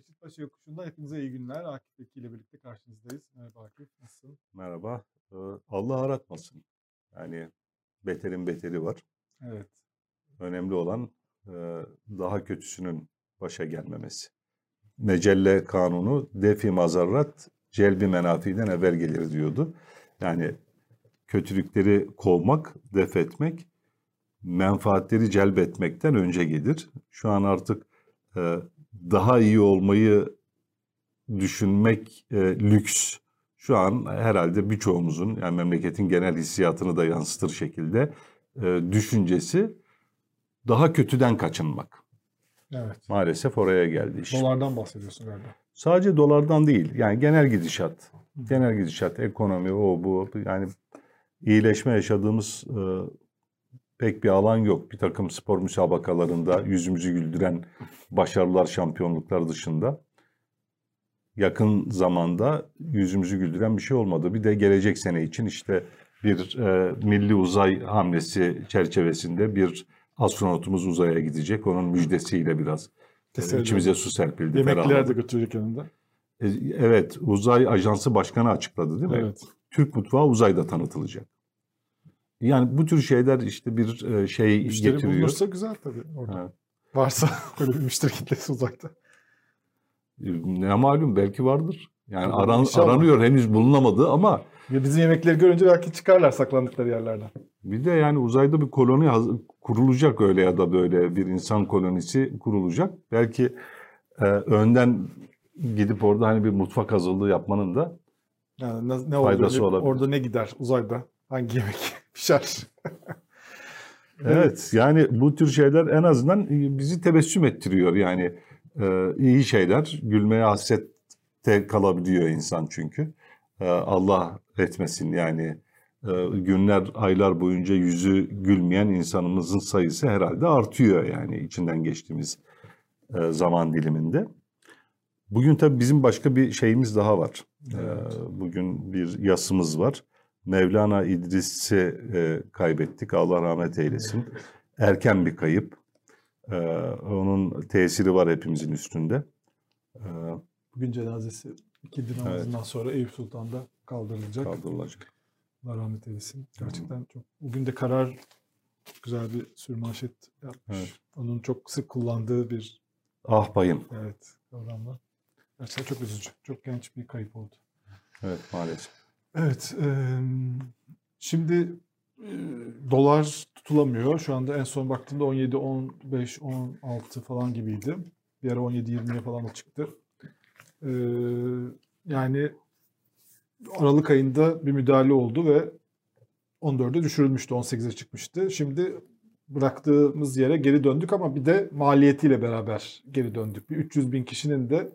Beşiktaş Yokuşu'nda hepinize iyi günler. Akif Beki ile birlikte karşınızdayız. Merhaba Akif, nasılsın? Merhaba. Ee, Allah aratmasın. Yani beterin beteri var. Evet. Önemli olan e, daha kötüsünün başa gelmemesi. Mecelle kanunu defi mazarrat celbi menafiden evvel gelir diyordu. Yani kötülükleri kovmak, def etmek, menfaatleri celbetmekten önce gelir. Şu an artık e, daha iyi olmayı düşünmek e, lüks. Şu an herhalde birçoğumuzun yani memleketin genel hissiyatını da yansıtır şekilde e, düşüncesi daha kötüden kaçınmak. Evet. Maalesef oraya geldi iş. Dolardan bahsediyorsun galiba. Sadece dolardan değil yani genel gidişat. Genel gidişat, ekonomi, o bu yani iyileşme yaşadığımız e, pek bir alan yok. Bir takım spor müsabakalarında yüzümüzü güldüren başarılar, şampiyonluklar dışında yakın zamanda yüzümüzü güldüren bir şey olmadı. Bir de gelecek sene için işte bir e, milli uzay hamlesi çerçevesinde bir astronotumuz uzaya gidecek. Onun müjdesiyle biraz Teselli içimize su serpildi. Yemekler de götürecek yanında. E, Evet, uzay ajansı başkanı açıkladı değil mi? Evet. Türk mutfağı uzayda tanıtılacak. Yani bu tür şeyler işte bir e, şey Müşteri getiriyor. bulunursa güzel tabii orada. Varsa böyle bir müşteri kitlesi uzakta. E, Ne malum belki vardır. Yani aran, inşallah. aranıyor henüz bulunamadı ama Ve bizim yemekleri görünce belki çıkarlar saklandıkları yerlerden. bir de yani uzayda bir koloni kurulacak öyle ya da böyle bir insan kolonisi kurulacak. Belki e, önden gidip orada hani bir mutfak hazırlığı yapmanın da Yani ne, ne Faydası olur, olabilir. orada ne gider uzayda? Hangi yemek pişer? Evet yani bu tür şeyler en azından bizi tebessüm ettiriyor yani e, iyi şeyler gülmeye hasrette kalabiliyor insan çünkü E, Allah etmesin yani e, günler aylar boyunca yüzü gülmeyen insanımızın sayısı herhalde artıyor yani içinden geçtiğimiz e, zaman diliminde. Bugün tabii bizim başka bir şeyimiz daha var. E, Evet. Bugün bir yasımız var. Mevlana İdris'i e, kaybettik. Allah rahmet eylesin. Erken bir kayıp. E, onun tesiri var hepimizin üstünde. E, Bugün cenazesi ikindi namazından sonra Eyüp Sultan'da kaldırılacak. kaldırılacak. Allah rahmet eylesin. Gerçekten çok. Bugün de karar güzel bir sürmanşet yapmış. Evet. Onun çok sık kullandığı bir Ah bayım. evet kavramla. Gerçekten çok üzücü. Çok genç bir kayıp oldu. Evet maalesef. Evet. şimdi dolar tutulamıyor. Şu anda en son baktığımda 17, 15, 16 falan gibiydi. Bir ara 17-20'ye falan da çıktı. Yani Aralık ayında bir müdahale oldu ve 14'e düşürülmüştü, 18'e çıkmıştı. Şimdi bıraktığımız yere geri döndük ama bir de maliyetiyle beraber geri döndük. Bir 300 bin kişinin de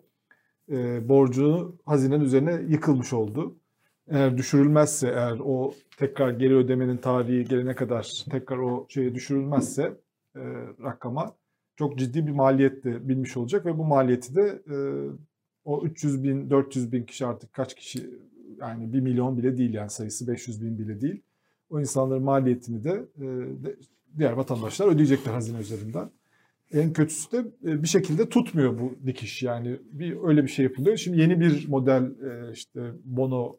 borcunu hazinenin üzerine yıkılmış oldu. Eğer düşürülmezse, eğer o tekrar geri ödemenin tarihi gelene kadar tekrar o şeye düşürülmezse e, rakama çok ciddi bir maliyet de bilmiş olacak ve bu maliyeti de e, o 300 bin, 400 bin kişi artık kaç kişi yani 1 milyon bile değil yani sayısı 500 bin bile değil. O insanların maliyetini de, e, de diğer vatandaşlar ödeyecekler hazine üzerinden. En kötüsü de e, bir şekilde tutmuyor bu dikiş yani bir öyle bir şey yapılıyor. Şimdi yeni bir model e, işte bono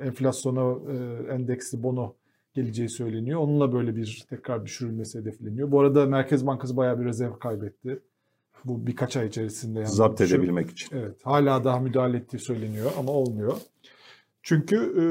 enflasyona e, endeksli bono geleceği söyleniyor. Onunla böyle bir tekrar düşürülmesi hedefleniyor. Bu arada Merkez Bankası bayağı bir rezerv kaybetti. Bu birkaç ay içerisinde. Yani Zapt düşün- edebilmek için. Evet, hala daha müdahale ettiği söyleniyor ama olmuyor. Çünkü e,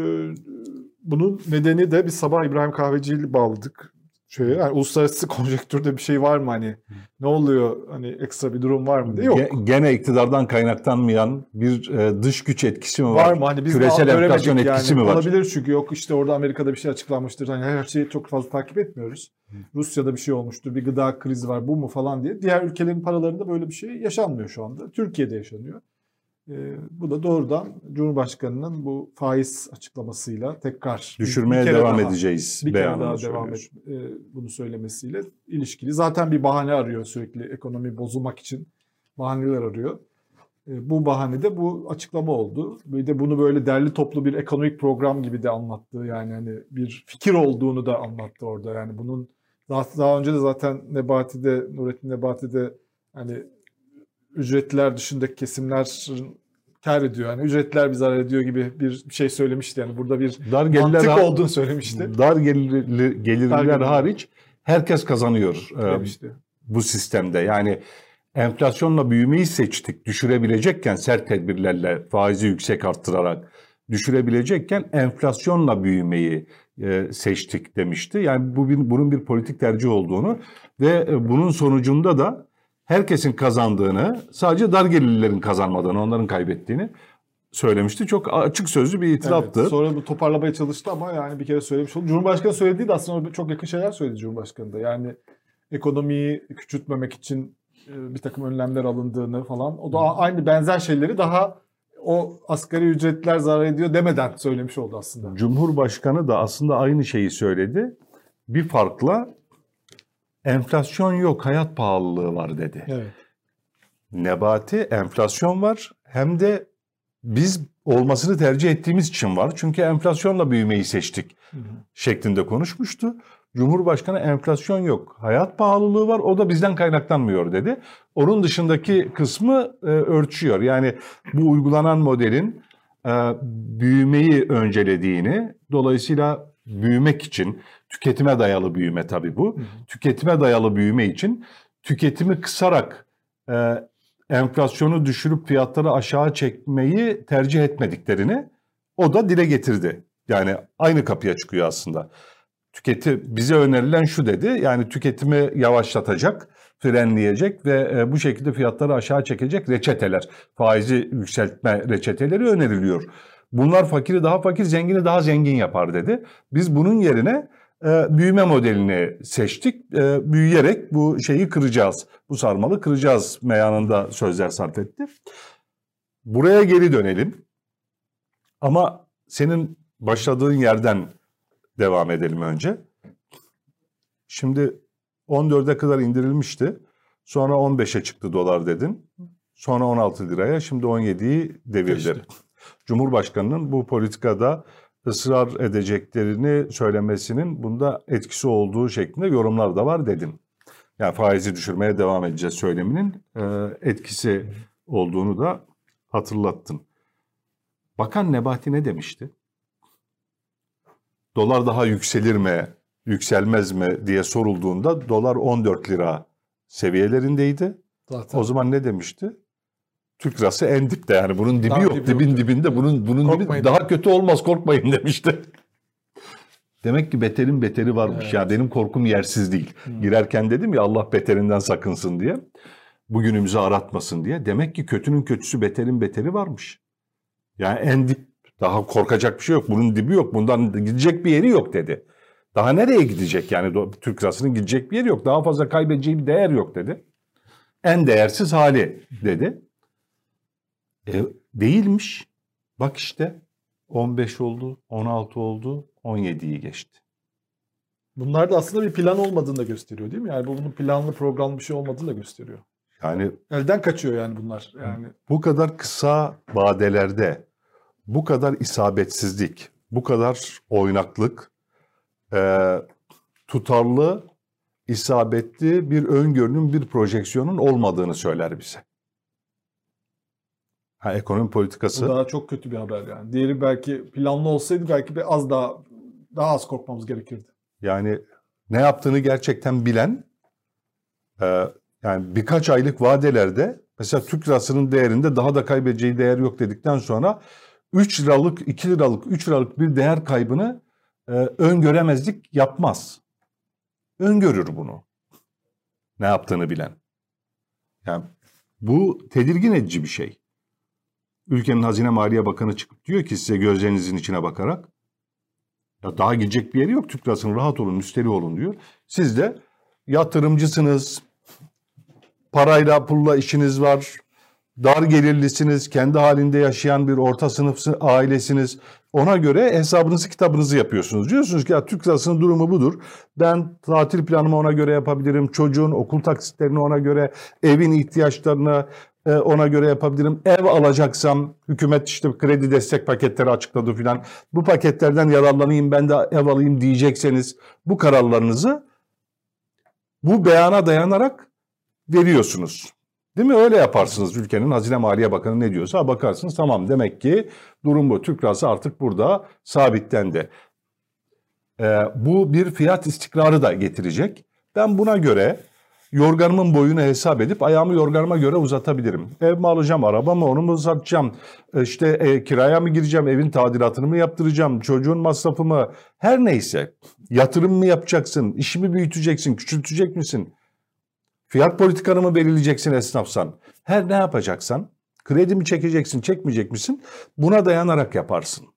bunun nedeni de bir sabah İbrahim Kahveci'yle bağladık. Şöyle, yani uluslararası konjektürde bir şey var mı hani? Ne oluyor? Hani ekstra bir durum var mı diye. Yok. Ge- Gene iktidardan kaynaklanmayan bir e, dış güç etkisi mi var? Var mı? Hani biz Küresel enflasyon göremedik etkisi yani. mi var? Olabilir çünkü yok işte orada Amerika'da bir şey açıklanmıştır. Hani her şeyi çok fazla takip etmiyoruz. Rusya'da bir şey olmuştur. Bir gıda krizi var. Bu mu falan diye. Diğer ülkelerin paralarında böyle bir şey yaşanmıyor şu anda. Türkiye'de yaşanıyor. Ee, bu da doğrudan Cumhurbaşkanı'nın bu faiz açıklamasıyla tekrar Düşürmeye devam daha- edeceğiz bir kere daha devam et, e, bunu söylemesiyle ilişkili. Zaten bir bahane arıyor sürekli ekonomi bozulmak için bahaneler arıyor. E, bu bahanede bu açıklama oldu. Bir de bunu böyle derli toplu bir ekonomik program gibi de anlattı. Yani hani bir fikir olduğunu da anlattı orada. Yani bunun daha, daha önce de zaten Nebati'de, Nurettin Nebati'de hani ücretliler dışındaki kesimler kar ediyor. Yani ücretliler bir zarar ediyor gibi bir şey söylemişti. Yani burada bir Dar mantık gelirler, olduğunu söylemişti. dar gelirli, gelirliler Dar gelirli. hariç herkes kazanıyor e, Demişti. bu sistemde. Yani enflasyonla büyümeyi seçtik düşürebilecekken sert tedbirlerle faizi yüksek arttırarak düşürebilecekken enflasyonla büyümeyi e, seçtik demişti. Yani bu bunun bir politik tercih olduğunu ve e, bunun sonucunda da herkesin kazandığını sadece dar gelirlilerin kazanmadığını onların kaybettiğini söylemişti. Çok açık sözlü bir itiraftı. Evet, sonra bu toparlamaya çalıştı ama yani bir kere söylemiş oldu. Cumhurbaşkanı söylediği de aslında çok yakın şeyler söyledi Cumhurbaşkanı da. Yani ekonomiyi küçültmemek için e, bir takım önlemler alındığını falan. O da aynı benzer şeyleri daha o asgari ücretler zarar ediyor demeden söylemiş oldu aslında. Cumhurbaşkanı da aslında aynı şeyi söyledi. Bir farkla enflasyon yok, hayat pahalılığı var dedi. Evet. Nebati enflasyon var hem de biz olmasını tercih ettiğimiz için var. Çünkü enflasyonla büyümeyi seçtik Hı hı. şeklinde konuşmuştu. Cumhurbaşkanı enflasyon yok, hayat pahalılığı var o da bizden kaynaklanmıyor dedi. Onun dışındaki kısmı e, örtüşüyor. Yani bu uygulanan modelin e, büyümeyi öncelediğini, dolayısıyla büyümek için, tüketime dayalı büyüme tabii bu, tüketime dayalı büyüme için tüketimi kısarak e, enflasyonu düşürüp fiyatları aşağı çekmeyi tercih etmediklerini o da dile getirdi. Yani aynı kapıya çıkıyor aslında. Tüketi bize önerilen şu dedi. Yani tüketimi yavaşlatacak, frenleyecek ve e, bu şekilde fiyatları aşağı çekecek reçeteler, faizi yükseltme reçeteleri öneriliyor. Bunlar fakiri daha fakir, zengini daha zengin yapar dedi. Biz bunun yerine e, büyüme modelini seçtik. E, büyüyerek bu şeyi kıracağız. Bu sarmalı kıracağız meyanında sözler sarf etti. Buraya geri dönelim. Ama senin başladığın yerden devam edelim önce. Şimdi 14'e kadar indirilmişti. Sonra 15'e çıktı dolar dedin. Sonra 16 liraya, şimdi 17'yi devirdi. Cumhurbaşkanının bu politikada ısrar edeceklerini söylemesinin bunda etkisi olduğu şeklinde yorumlar da var dedim. Yani faizi düşürmeye devam edeceğiz söyleminin e, etkisi olduğunu da hatırlattın. Bakan Nebati ne demişti? Dolar daha yükselir mi, yükselmez mi diye sorulduğunda dolar 14 lira seviyelerindeydi. Zaten O zaman ne demişti? Türk lirası en dipte yani bunun dibi Daha yok. dibi Dibin yok. dibinde bunun bunun dibi daha kötü olmaz korkmayın demişti. Demek ki beterin beteri varmış Evet. ya benim korkum yersiz değil. Girerken dedim ya Allah beterinden sakınsın diye. Bugünümüzü aratmasın diye. Demek ki kötünün kötüsü beterin beteri varmış. Yani en dip daha korkacak bir şey yok. Bunun dibi yok. Bundan gidecek bir yeri yok dedi. Daha nereye gidecek yani Türk lirasının gidecek bir yeri yok. Daha fazla kaybedeceği bir değer yok dedi. En değersiz hali dedi. E, değilmiş. Bak işte 15 oldu, 16 oldu, 17'yi geçti. bunlar da aslında bir plan olmadığını da gösteriyor değil mi? Yani bu bunun planlı programlı bir şey olmadığını da gösteriyor. Yani Elden kaçıyor yani bunlar. Yani bu kadar kısa vadelerde bu kadar isabetsizlik, bu kadar oynaklık, e, tutarlı, isabetli bir öngörünün, bir projeksiyonun olmadığını söyler bize. Ha, ekonomi politikası bu daha çok kötü bir haber yani. Diğeri belki planlı olsaydı belki bir az daha daha az korkmamız gerekirdi. Yani ne yaptığını gerçekten bilen e, yani birkaç aylık vadelerde mesela Türk lirasının değerinde daha da kaybedeceği değer yok dedikten sonra 3 liralık, 2 liralık, 3 liralık bir değer kaybını e, öngöremezlik yapmaz. Öngörür bunu. Ne yaptığını bilen. Yani bu tedirgin edici bir şey. Ülkenin Hazine Maliye Bakanı çıkıp diyor ki size gözlerinizin içine bakarak ya daha gidecek bir yeri yok. Türk lirasının rahat olun, müşteri olun diyor. Siz de yatırımcısınız, parayla pulla işiniz var, dar gelirlisiniz, kendi halinde yaşayan bir orta sınıf ailesiniz. Ona göre hesabınızı kitabınızı yapıyorsunuz. Diyorsunuz ki ya Türk lirasının durumu budur. Ben tatil planımı ona göre yapabilirim. Çocuğun okul taksitlerini ona göre, evin ihtiyaçlarını ona göre yapabilirim. Ev alacaksam hükümet işte kredi destek paketleri açıkladı filan. Bu paketlerden yararlanayım ben de ev alayım diyecekseniz bu kararlarınızı bu beyana dayanarak veriyorsunuz. Değil mi? Öyle yaparsınız. Ülkenin Hazine Maliye Bakanı ne diyorsa bakarsınız. Tamam demek ki durum bu. Türk lirası artık burada sabitlendi. Ee, bu bir fiyat istikrarı da getirecek. Ben buna göre yorganımın boyunu hesap edip ayağımı yorganıma göre uzatabilirim. Ev mi alacağım, araba mı, onu mu satacağım, işte e, kiraya mı gireceğim, evin tadilatını mı yaptıracağım, çocuğun masrafı her neyse. Yatırım mı yapacaksın, işimi büyüteceksin, küçültecek misin? Fiyat politikanı mı belirleyeceksin esnafsan? Her ne yapacaksan, kredi mi çekeceksin, çekmeyecek misin? Buna dayanarak yaparsın.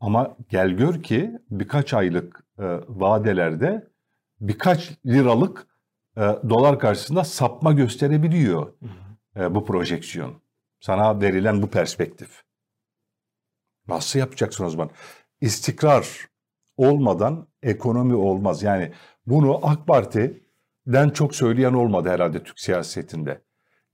Ama gel gör ki birkaç aylık e, vadelerde birkaç liralık e, dolar karşısında sapma gösterebiliyor e, bu projeksiyon. Sana verilen bu perspektif. Nasıl yapacaksın o zaman? İstikrar olmadan ekonomi olmaz. Yani bunu AK Parti'den çok söyleyen olmadı herhalde Türk siyasetinde.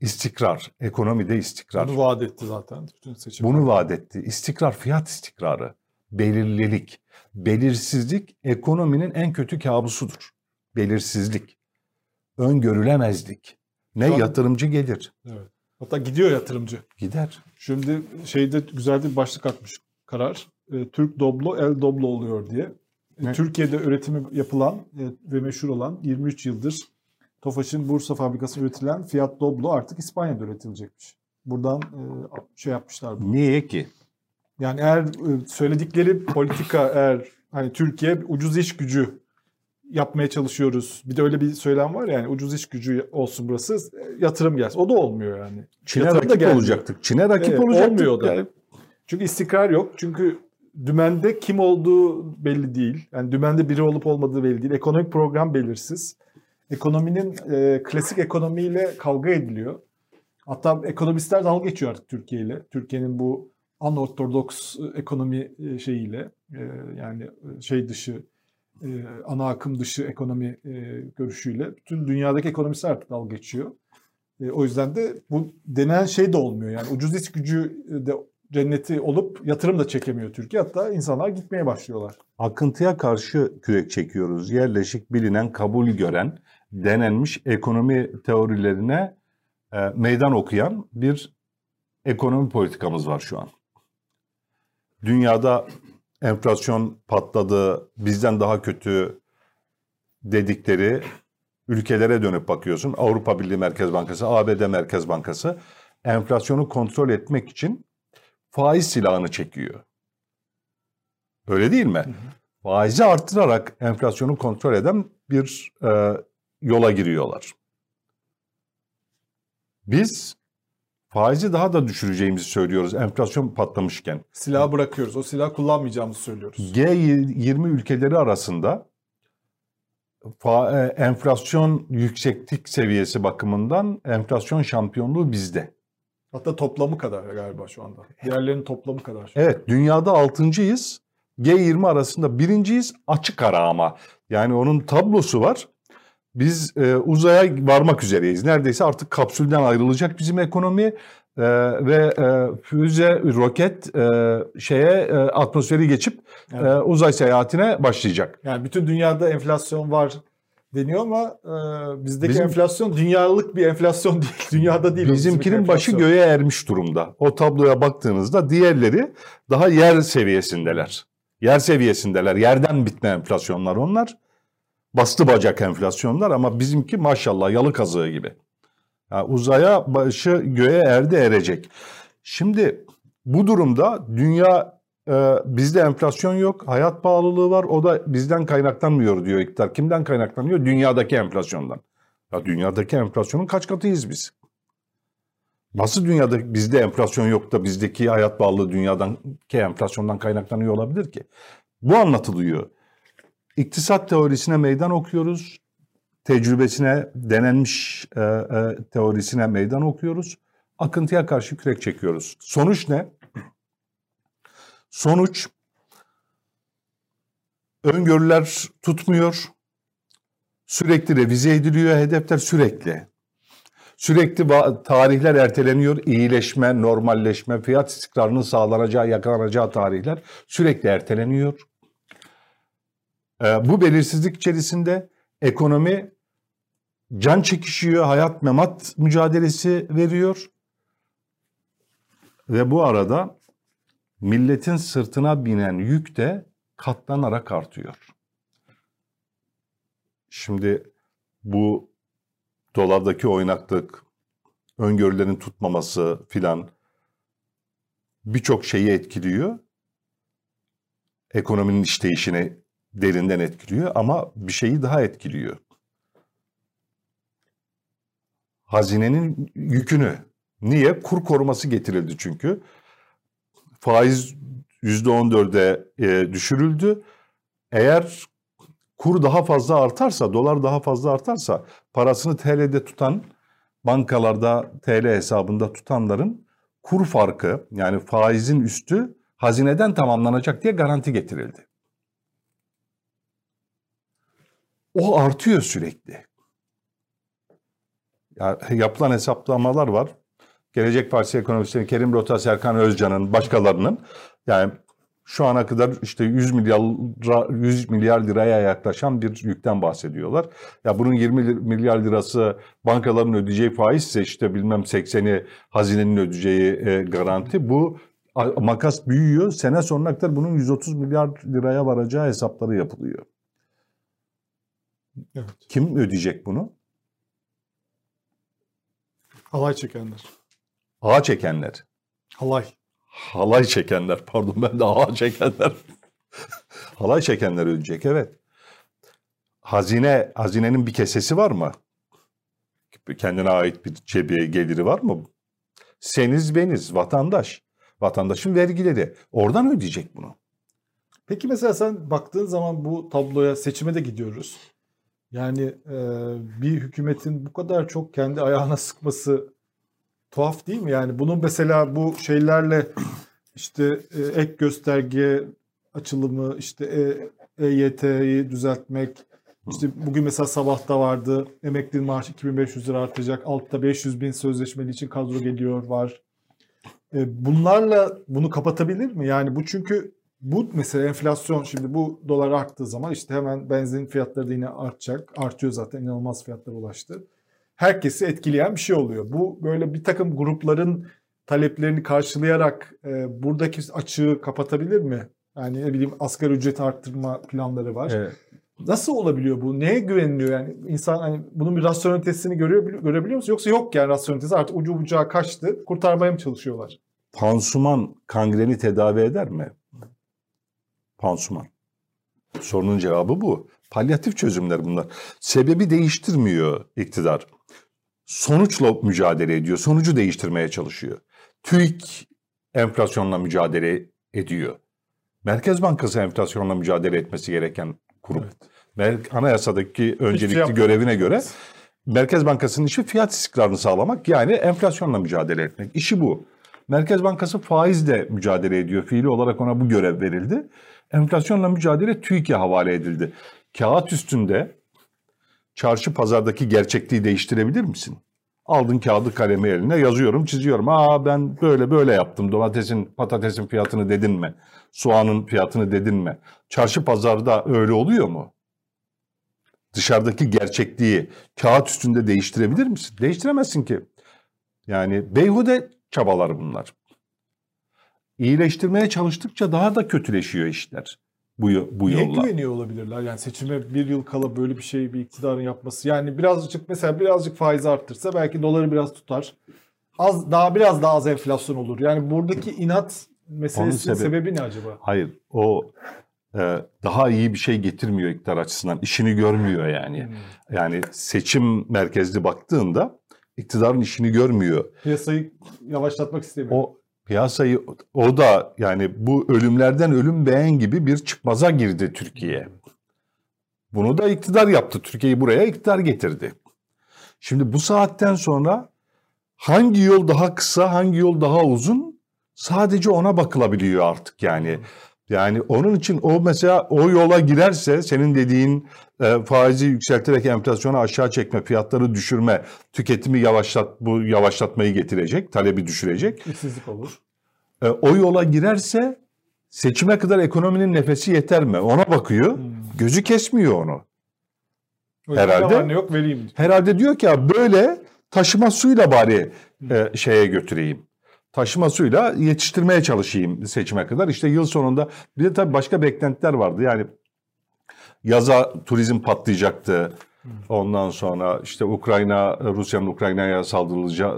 İstikrar, ekonomide istikrar. Bunu vaat etti zaten bütün seçim. Bunu vaat etti. İstikrar, fiyat istikrarı, belirlilik, belirsizlik ekonominin en kötü kabusudur. Belirsizlik, öngörülemezlik. Ne Şu an- yatırımcı gelir, Evet. Hatta gidiyor yatırımcı. gider. Şimdi şeyde güzel bir başlık atmış karar. E, Türk Doblo El Doblo oluyor diye. Ne? Türkiye'de üretimi yapılan e, ve meşhur olan 23 yıldır Tofaş'ın Bursa fabrikasında üretilen Fiat Doblo artık İspanya'da üretilecekmiş. Buradan e, şey yapmışlar. bunu. Niye ki? Yani eğer e, söyledikleri politika eğer hani Türkiye ucuz iş gücü yapmaya çalışıyoruz. Bir de öyle bir söylem var ya, yani ucuz iş gücü olsun burası e, yatırım gelsin. O da olmuyor yani. Çin'e Yatırım da rakip gelmiyor. olacaktık. Çin'e rakip Evet, olacaktık. olmuyor da. Yani Çünkü istikrar yok. Çünkü dümende kim olduğu belli değil. Yani dümende biri olup olmadığı belli değil. Ekonomik program belirsiz. Ekonominin e, klasik ekonomiyle kavga ediliyor. Hatta ekonomistler dalga geçiyor artık Türkiye ile. Türkiye'nin bu unortodoks e, ekonomi e, şeyiyle e, yani şey dışı ana akım dışı ekonomi görüşüyle bütün dünyadaki ekonomistler artık dalga geçiyor. O yüzden de bu denen şey de olmuyor. Yani ucuz iş gücü de cenneti olup yatırım da çekemiyor Türkiye. Hatta insanlar gitmeye başlıyorlar. akıntıya karşı kürek çekiyoruz. Yerleşik, bilinen, kabul gören, denenmiş ekonomi teorilerine meydan okuyan bir ekonomi politikamız var şu an. Dünyada enflasyon patladı, bizden daha kötü dedikleri ülkelere dönüp bakıyorsun. Avrupa Birliği Merkez Bankası, ABD Merkez Bankası enflasyonu kontrol etmek için faiz silahını çekiyor. Öyle değil mi? Faizi arttırarak enflasyonu kontrol eden bir e, yola giriyorlar. Biz faizi daha da düşüreceğimizi söylüyoruz enflasyon patlamışken. Silahı bırakıyoruz. O silah kullanmayacağımızı söylüyoruz. G20 ülkeleri arasında e, enflasyon yükseklik seviyesi bakımından enflasyon şampiyonluğu bizde. Hatta toplamı kadar galiba şu anda. Diğerlerinin toplamı kadar. Evet dünyada altıncıyız. G20 arasında birinciyiz açık ara ama. Yani onun tablosu var. Biz e, uzaya varmak üzereyiz. Neredeyse artık kapsülden ayrılacak bizim ekonomi e, ve e, füze, roket e, şeye e, atmosferi geçip e, Evet. uzay seyahatine başlayacak. Yani bütün dünyada enflasyon var deniyor ama e, bizdeki Bizim- enflasyon dünyalık bir enflasyon değil. Dünyada değil. Bizimkinin başı göğe ermiş durumda. O tabloya baktığınızda diğerleri daha yer seviyesindeler. Yer seviyesindeler. Yerden bitme enflasyonlar onlar. Bastı bacak enflasyonlar ama bizimki maşallah yalı kazığı gibi. Yani uzaya başı göğe erdi erecek. Şimdi bu durumda dünya e, bizde enflasyon yok, hayat pahalılığı var. O da bizden kaynaklanmıyor diyor iktidar. Kimden kaynaklanıyor? Dünyadaki enflasyondan. Ya dünyadaki enflasyonun kaç katıyız biz? Nasıl dünyada bizde enflasyon yok da bizdeki hayat pahalılığı dünyadaki enflasyondan kaynaklanıyor olabilir ki? Bu anlatılıyor. İktisat teorisine meydan okuyoruz. Tecrübesine, denenmiş e, e, teorisine meydan okuyoruz. Akıntıya karşı kürek çekiyoruz. Sonuç ne? Sonuç öngörüler tutmuyor. Sürekli revize ediliyor hedefler sürekli. Sürekli tarihler erteleniyor. İyileşme, normalleşme, fiyat istikrarının sağlanacağı, yakalanacağı tarihler sürekli erteleniyor. Ee, bu belirsizlik içerisinde ekonomi can çekişiyor, hayat memat mücadelesi veriyor. Ve bu arada milletin sırtına binen yük de katlanarak artıyor. Şimdi bu dolardaki oynaklık, öngörülerin tutmaması filan birçok şeyi etkiliyor. Ekonominin işleyişini derinden etkiliyor ama bir şeyi daha etkiliyor. Hazinenin yükünü. Niye? Kur koruması getirildi çünkü. Faiz %14'e e, düşürüldü. Eğer kur daha fazla artarsa, dolar daha fazla artarsa parasını TL'de tutan bankalarda TL hesabında tutanların kur farkı yani faizin üstü hazineden tamamlanacak diye garanti getirildi. O artıyor sürekli. Ya, yapılan hesaplamalar var. Gelecek Partisi ekonomistleri Kerim Rota, Serkan Özcan'ın, başkalarının yani şu ana kadar işte 100 milyar 100 milyar liraya yaklaşan bir yükten bahsediyorlar. Ya bunun 20 milyar lirası bankaların ödeyeceği faiz ise işte bilmem 80'i hazinenin ödeyeceği e, garanti. Bu makas büyüyor. Sene sonuna kadar bunun 130 milyar liraya varacağı hesapları yapılıyor. Evet. Kim ödeyecek bunu? Halay çekenler. Ağa çekenler. Halay. Halay çekenler pardon ben de ağa çekenler. Halay çekenler ödeyecek evet. Hazine, hazinenin bir kesesi var mı? Kendine ait bir cebi geliri var mı? Seniz beniz vatandaş. Vatandaşın vergileri. Oradan ödeyecek bunu. Peki mesela sen baktığın zaman bu tabloya seçime de gidiyoruz. Yani e, bir hükümetin bu kadar çok kendi ayağına sıkması tuhaf değil mi? Yani bunun mesela bu şeylerle işte e, ek gösterge açılımı, işte e, EYT'yi düzeltmek, işte bugün mesela sabahta vardı emekli maaş 2500 lira artacak, altta 500 bin sözleşmeli için kadro geliyor var. E, bunlarla bunu kapatabilir mi? Yani bu çünkü bu mesela enflasyon şimdi bu dolar arttığı zaman işte hemen benzin fiyatları da yine artacak. Artıyor zaten inanılmaz fiyatlara ulaştı herkesi etkileyen bir şey oluyor. Bu böyle bir takım grupların taleplerini karşılayarak e, buradaki açığı kapatabilir mi? Yani ne bileyim asgari ücret arttırma planları var. Evet. Nasıl olabiliyor bu? Neye güveniliyor yani? insan hani bunun bir rasyonelitesini görüyor, görebiliyor musun? Yoksa yok yani rasyonelitesi artık ucu bucağı kaçtı. Kurtarmaya mı çalışıyorlar? Pansuman kangreni tedavi eder mi? Pansuman. Sorunun cevabı bu. Palyatif çözümler bunlar. Sebebi değiştirmiyor iktidar sonuçla mücadele ediyor. Sonucu değiştirmeye çalışıyor. TÜİK enflasyonla mücadele ediyor. Merkez Bankası enflasyonla mücadele etmesi gereken kurum. Evet. Anayasadaki öncelikli şey görevine göre Merkez Bankası'nın işi fiyat istikrarını sağlamak yani enflasyonla mücadele etmek. İşi bu. Merkez Bankası faizle mücadele ediyor. Fiili olarak ona bu görev verildi. Enflasyonla mücadele TÜİK'e havale edildi. Kağıt üstünde çarşı pazardaki gerçekliği değiştirebilir misin? Aldın kağıdı kalemi eline yazıyorum çiziyorum. Aa ben böyle böyle yaptım domatesin patatesin fiyatını dedin mi? Soğanın fiyatını dedin mi? Çarşı pazarda öyle oluyor mu? Dışarıdaki gerçekliği kağıt üstünde değiştirebilir misin? Değiştiremezsin ki. Yani beyhude çabalar bunlar. İyileştirmeye çalıştıkça daha da kötüleşiyor işler bu, bu Niye yolla. güveniyor olabilirler? Yani seçime bir yıl kala böyle bir şey bir iktidarın yapması. Yani birazcık mesela birazcık faiz arttırsa belki doları biraz tutar. Az daha biraz daha az enflasyon olur. Yani buradaki inat meselesinin sebebi, sebebi ne acaba? Hayır o e, daha iyi bir şey getirmiyor iktidar açısından. İşini görmüyor yani. Hmm. Yani seçim merkezli baktığında iktidarın işini görmüyor. Piyasayı yavaşlatmak istemiyor. O piyasayı o da yani bu ölümlerden ölüm beğen gibi bir çıkmaza girdi Türkiye. Bunu da iktidar yaptı. Türkiye'yi buraya iktidar getirdi. Şimdi bu saatten sonra hangi yol daha kısa, hangi yol daha uzun sadece ona bakılabiliyor artık yani. Yani onun için o mesela o yola girerse senin dediğin e, faizi yükselterek enflasyonu aşağı çekme, fiyatları düşürme, tüketimi yavaşlat bu yavaşlatmayı getirecek, talebi düşürecek. İşsizlik olur. E, o yola girerse seçime kadar ekonominin nefesi yeter mi? Ona bakıyor. Hmm. Gözü kesmiyor onu. Öyle Herhalde. Yok vereyim. Herhalde diyor ki ya böyle taşıma suyla bari e, şeye götüreyim. Taşıma suyla yetiştirmeye çalışayım seçime kadar. İşte yıl sonunda bir de tabii başka beklentiler vardı. Yani yaza turizm patlayacaktı. Ondan sonra işte Ukrayna, Rusya'nın Ukrayna'ya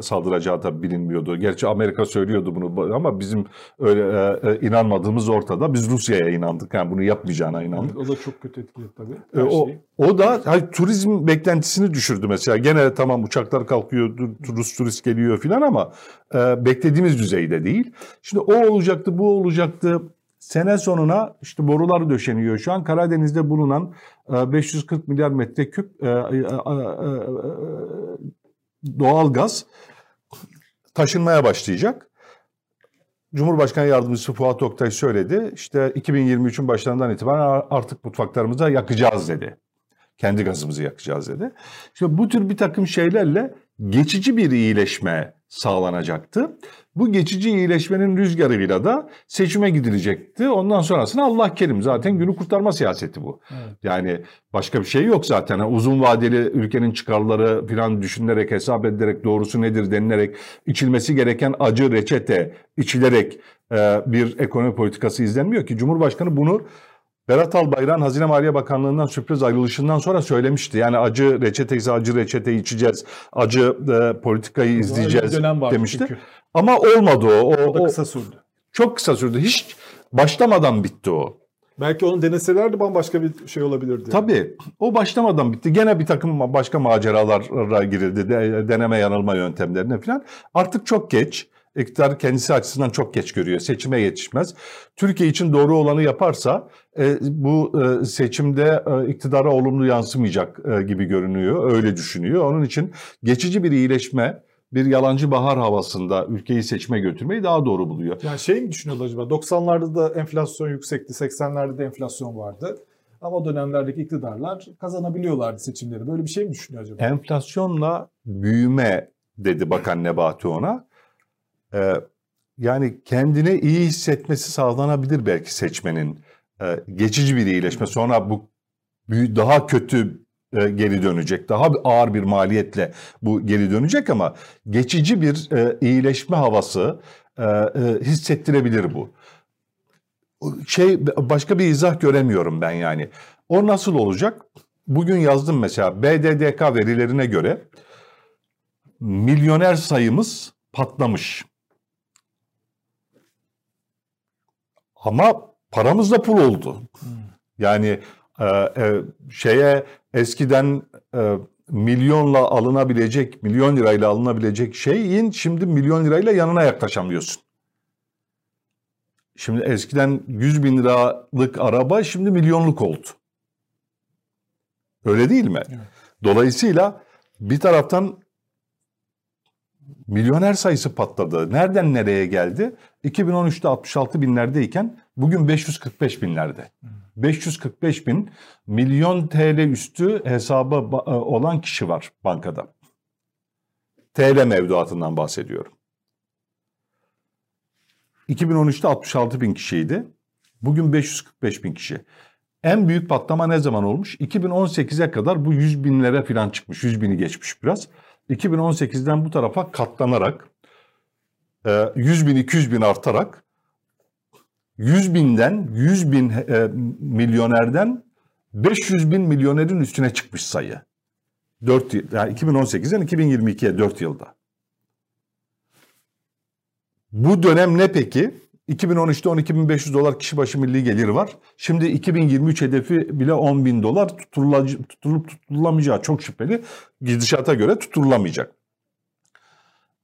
saldıracağı tabii bilinmiyordu. Gerçi Amerika söylüyordu bunu ama bizim öyle e, e, inanmadığımız ortada. Biz Rusya'ya inandık. Yani bunu yapmayacağına inandık. O da çok kötü etkiledi tabii. E, o, şeyi. o da hani, turizm beklentisini düşürdü mesela. Gene tamam uçaklar kalkıyor, Rus turist geliyor filan ama e, beklediğimiz düzeyde değil. Şimdi o olacaktı, bu olacaktı. Sene sonuna işte borular döşeniyor. Şu an Karadeniz'de bulunan e, 540 milyar metreküp e, e, e, e, doğal gaz taşınmaya başlayacak. Cumhurbaşkanı Yardımcısı Fuat Oktay söyledi. İşte 2023'ün başlarından itibaren artık mutfaklarımıza yakacağız dedi. Kendi gazımızı yakacağız dedi. İşte bu tür bir takım şeylerle geçici bir iyileşme sağlanacaktı. Bu geçici iyileşmenin rüzgarıyla da seçime gidilecekti. Ondan sonrasında Allah kerim zaten günü kurtarma siyaseti bu. Evet. Yani başka bir şey yok zaten. Uzun vadeli ülkenin çıkarları falan düşünülerek, hesap edilerek, doğrusu nedir denilerek, içilmesi gereken acı reçete içilerek e, bir ekonomi politikası izlenmiyor ki. Cumhurbaşkanı bunu Berat Albayrak'ın Hazine Maliye Bakanlığı'ndan sürpriz ayrılışından sonra söylemişti. Yani acı reçete acı reçete içeceğiz, acı e, politikayı izleyeceğiz demişti. çünkü. Ama olmadı o. O, O da kısa sürdü. çok kısa sürdü. Hiç başlamadan bitti o. Belki onu deneselerdi bambaşka bir şey olabilirdi. Tabii o başlamadan bitti. Gene bir takım başka maceralara girildi. De- deneme yanılma yöntemlerine falan. Artık çok geç. İktidar kendisi açısından çok geç görüyor. Seçime yetişmez. Türkiye için doğru olanı yaparsa bu e, seçimde e, iktidara olumlu yansımayacak e, gibi görünüyor. Öyle düşünüyor. Onun için geçici bir iyileşme, bir yalancı bahar havasında ülkeyi seçime götürmeyi daha doğru buluyor. Yani şey mi düşünüyorlar acaba? 90'larda da enflasyon yüksekti, 80'lerde de enflasyon vardı. Ama o dönemlerdeki iktidarlar kazanabiliyorlardı seçimleri. Böyle bir şey mi düşünüyor acaba? Enflasyonla büyüme dedi Bakan Nebati ona. Ee, yani kendini iyi hissetmesi sağlanabilir belki seçmenin. Ee, geçici bir iyileşme. Sonra bu daha kötü e, geri dönecek. Daha ağır bir maliyetle bu geri dönecek ama geçici bir e, iyileşme havası e, e, hissettirebilir bu. Şey başka bir izah göremiyorum ben yani. O nasıl olacak? Bugün yazdım mesela BDDK verilerine göre milyoner sayımız patlamış. Ama paramız da pul oldu. Yani e, e, şeye eskiden e, milyonla alınabilecek, milyon lirayla alınabilecek şeyin şimdi milyon lirayla yanına yaklaşamıyorsun. Şimdi eskiden 100 bin liralık araba şimdi milyonluk oldu. Öyle değil mi? Evet. Dolayısıyla bir taraftan milyoner sayısı patladı. Nereden nereye geldi? 2013'te 66 binlerdeyken bugün 545 binlerde. 545 bin milyon TL üstü hesaba ba- e, olan kişi var bankada. TL mevduatından bahsediyorum. 2013'te 66 bin kişiydi. Bugün 545 bin kişi. En büyük patlama ne zaman olmuş? 2018'e kadar bu 100 binlere falan çıkmış. 100 bini geçmiş biraz. 2018'den bu tarafa katlanarak e, 100 bin 200 bin artarak 100 binden 100 bin e, milyonerden 500 bin milyonerin üstüne çıkmış sayı. 4 yıl, yani 2018'den 2022'ye 4 yılda. Bu dönem ne peki? 2013'te 12.500 dolar kişi başı milli gelir var. Şimdi 2023 hedefi bile 10 bin dolar tutulacı- tutulup tutulamayacağı çok şüpheli. Gidişata göre tutulamayacak.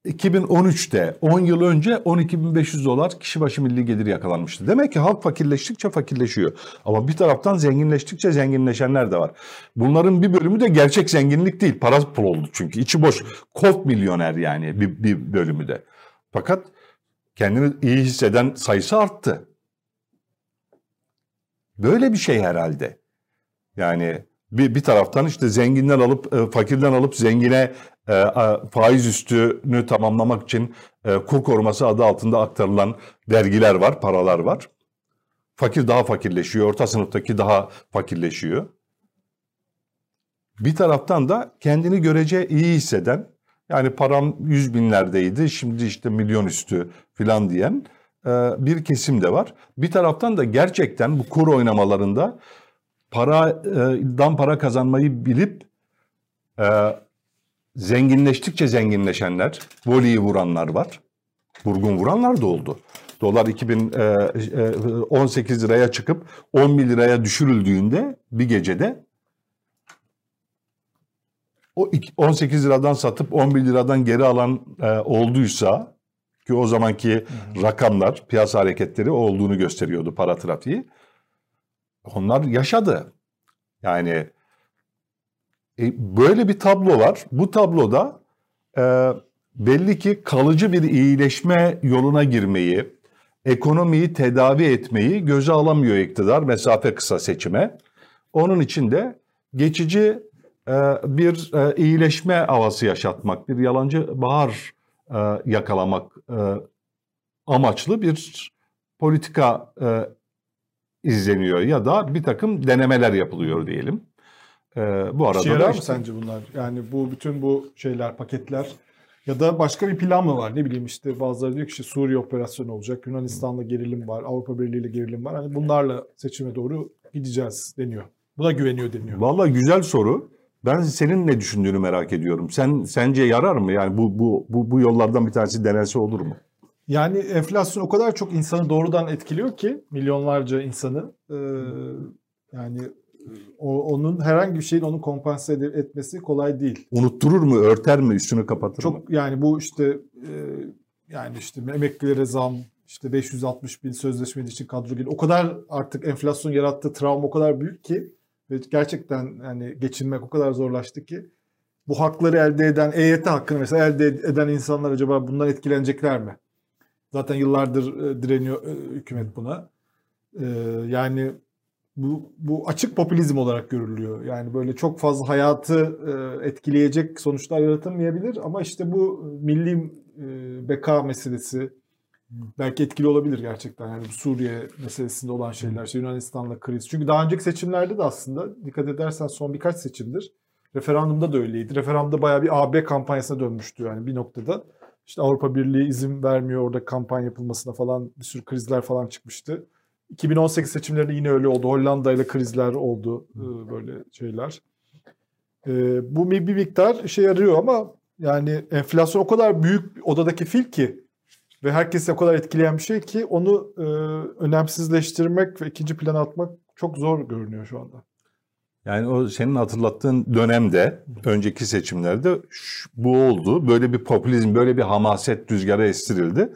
2013'te 10 yıl önce 12.500 dolar kişi başı milli gelir yakalanmıştı. Demek ki halk fakirleştikçe fakirleşiyor. Ama bir taraftan zenginleştikçe zenginleşenler de var. Bunların bir bölümü de gerçek zenginlik değil. Para pul oldu çünkü. içi boş. Kof milyoner yani bir, bir bölümü de. Fakat kendini iyi hisseden sayısı arttı. Böyle bir şey herhalde. Yani bir, bir taraftan işte zenginden alıp e, fakirden alıp zengine e, a- faiz üstünü tamamlamak için e, kur koruması adı altında aktarılan vergiler var, paralar var. Fakir daha fakirleşiyor, orta sınıftaki daha fakirleşiyor. Bir taraftan da kendini görece iyi hisseden yani param yüz binlerdeydi şimdi işte milyon üstü filan diyen e, bir kesim de var. Bir taraftan da gerçekten bu kur oynamalarında paradan para kazanmayı bilip e, zenginleştikçe zenginleşenler, voleyi vuranlar var. Vurgun vuranlar da oldu. Dolar 2018 liraya çıkıp 11 liraya düşürüldüğünde bir gecede o 18 liradan satıp 11 liradan geri alan e, olduysa ki o zamanki rakamlar, piyasa hareketleri olduğunu gösteriyordu para trafiği. Onlar yaşadı. Yani e, böyle bir tablo var. Bu tabloda e, belli ki kalıcı bir iyileşme yoluna girmeyi, ekonomiyi tedavi etmeyi göze alamıyor iktidar mesafe kısa seçime. Onun için de geçici bir e, iyileşme havası yaşatmak, bir yalancı bahar e, yakalamak e, amaçlı bir politika izleniyor ya da bir takım denemeler yapılıyor diyelim. Bu arada İşe yarar da mı işte- sence bunlar? Yani bu bütün bu şeyler, paketler ya da başka bir plan mı var? Ne bileyim işte bazıları diyor ki işte Suriye operasyonu olacak, Yunanistan'la gerilim var, Avrupa Birliği ile gerilim var. Hani bunlarla seçime doğru gideceğiz deniyor. Buna güveniyor deniyor. Vallahi güzel soru. Ben senin ne düşündüğünü merak ediyorum. Sen sence yarar mı? Yani bu bu bu, bu yollardan bir tanesi denense olur mu? Yani enflasyon o kadar çok insanı doğrudan etkiliyor ki milyonlarca insanı Ee, yani o, onun herhangi bir şeyin onu kompanse etmesi kolay değil. Unutturur mu, örter mi, üstünü kapatır mı? Çok yani bu işte e, yani işte emeklilere zam, işte 560 bin sözleşmeli için kadro geliyor. O kadar artık enflasyon yarattığı travma o kadar büyük ki ve gerçekten yani geçinmek o kadar zorlaştı ki bu hakları elde eden EYT hakkını mesela elde eden insanlar acaba bundan etkilenecekler mi? Zaten yıllardır e, direniyor e, hükümet buna. E, yani bu, bu açık popülizm olarak görülüyor. Yani böyle çok fazla hayatı etkileyecek sonuçlar yaratılmayabilir ama işte bu milli e, beka meselesi belki etkili olabilir gerçekten. Yani bu Suriye meselesinde olan şeyler, işte Yunanistan'la kriz. Çünkü daha önceki seçimlerde de aslında dikkat edersen son birkaç seçimdir referandumda da öyleydi. Referandumda bayağı bir AB kampanyasına dönmüştü yani bir noktada. İşte Avrupa Birliği izin vermiyor orada kampanya yapılmasına falan bir sürü krizler falan çıkmıştı. 2018 seçimlerinde yine öyle oldu. Hollanda ile krizler oldu e, böyle şeyler. E, bu bir miktar işe yarıyor ama yani enflasyon o kadar büyük odadaki fil ki ve herkesi o kadar etkileyen bir şey ki onu e, önemsizleştirmek ve ikinci plana atmak çok zor görünüyor şu anda. Yani o senin hatırlattığın dönemde, önceki seçimlerde bu oldu. Böyle bir popülizm, böyle bir hamaset rüzgara estirildi.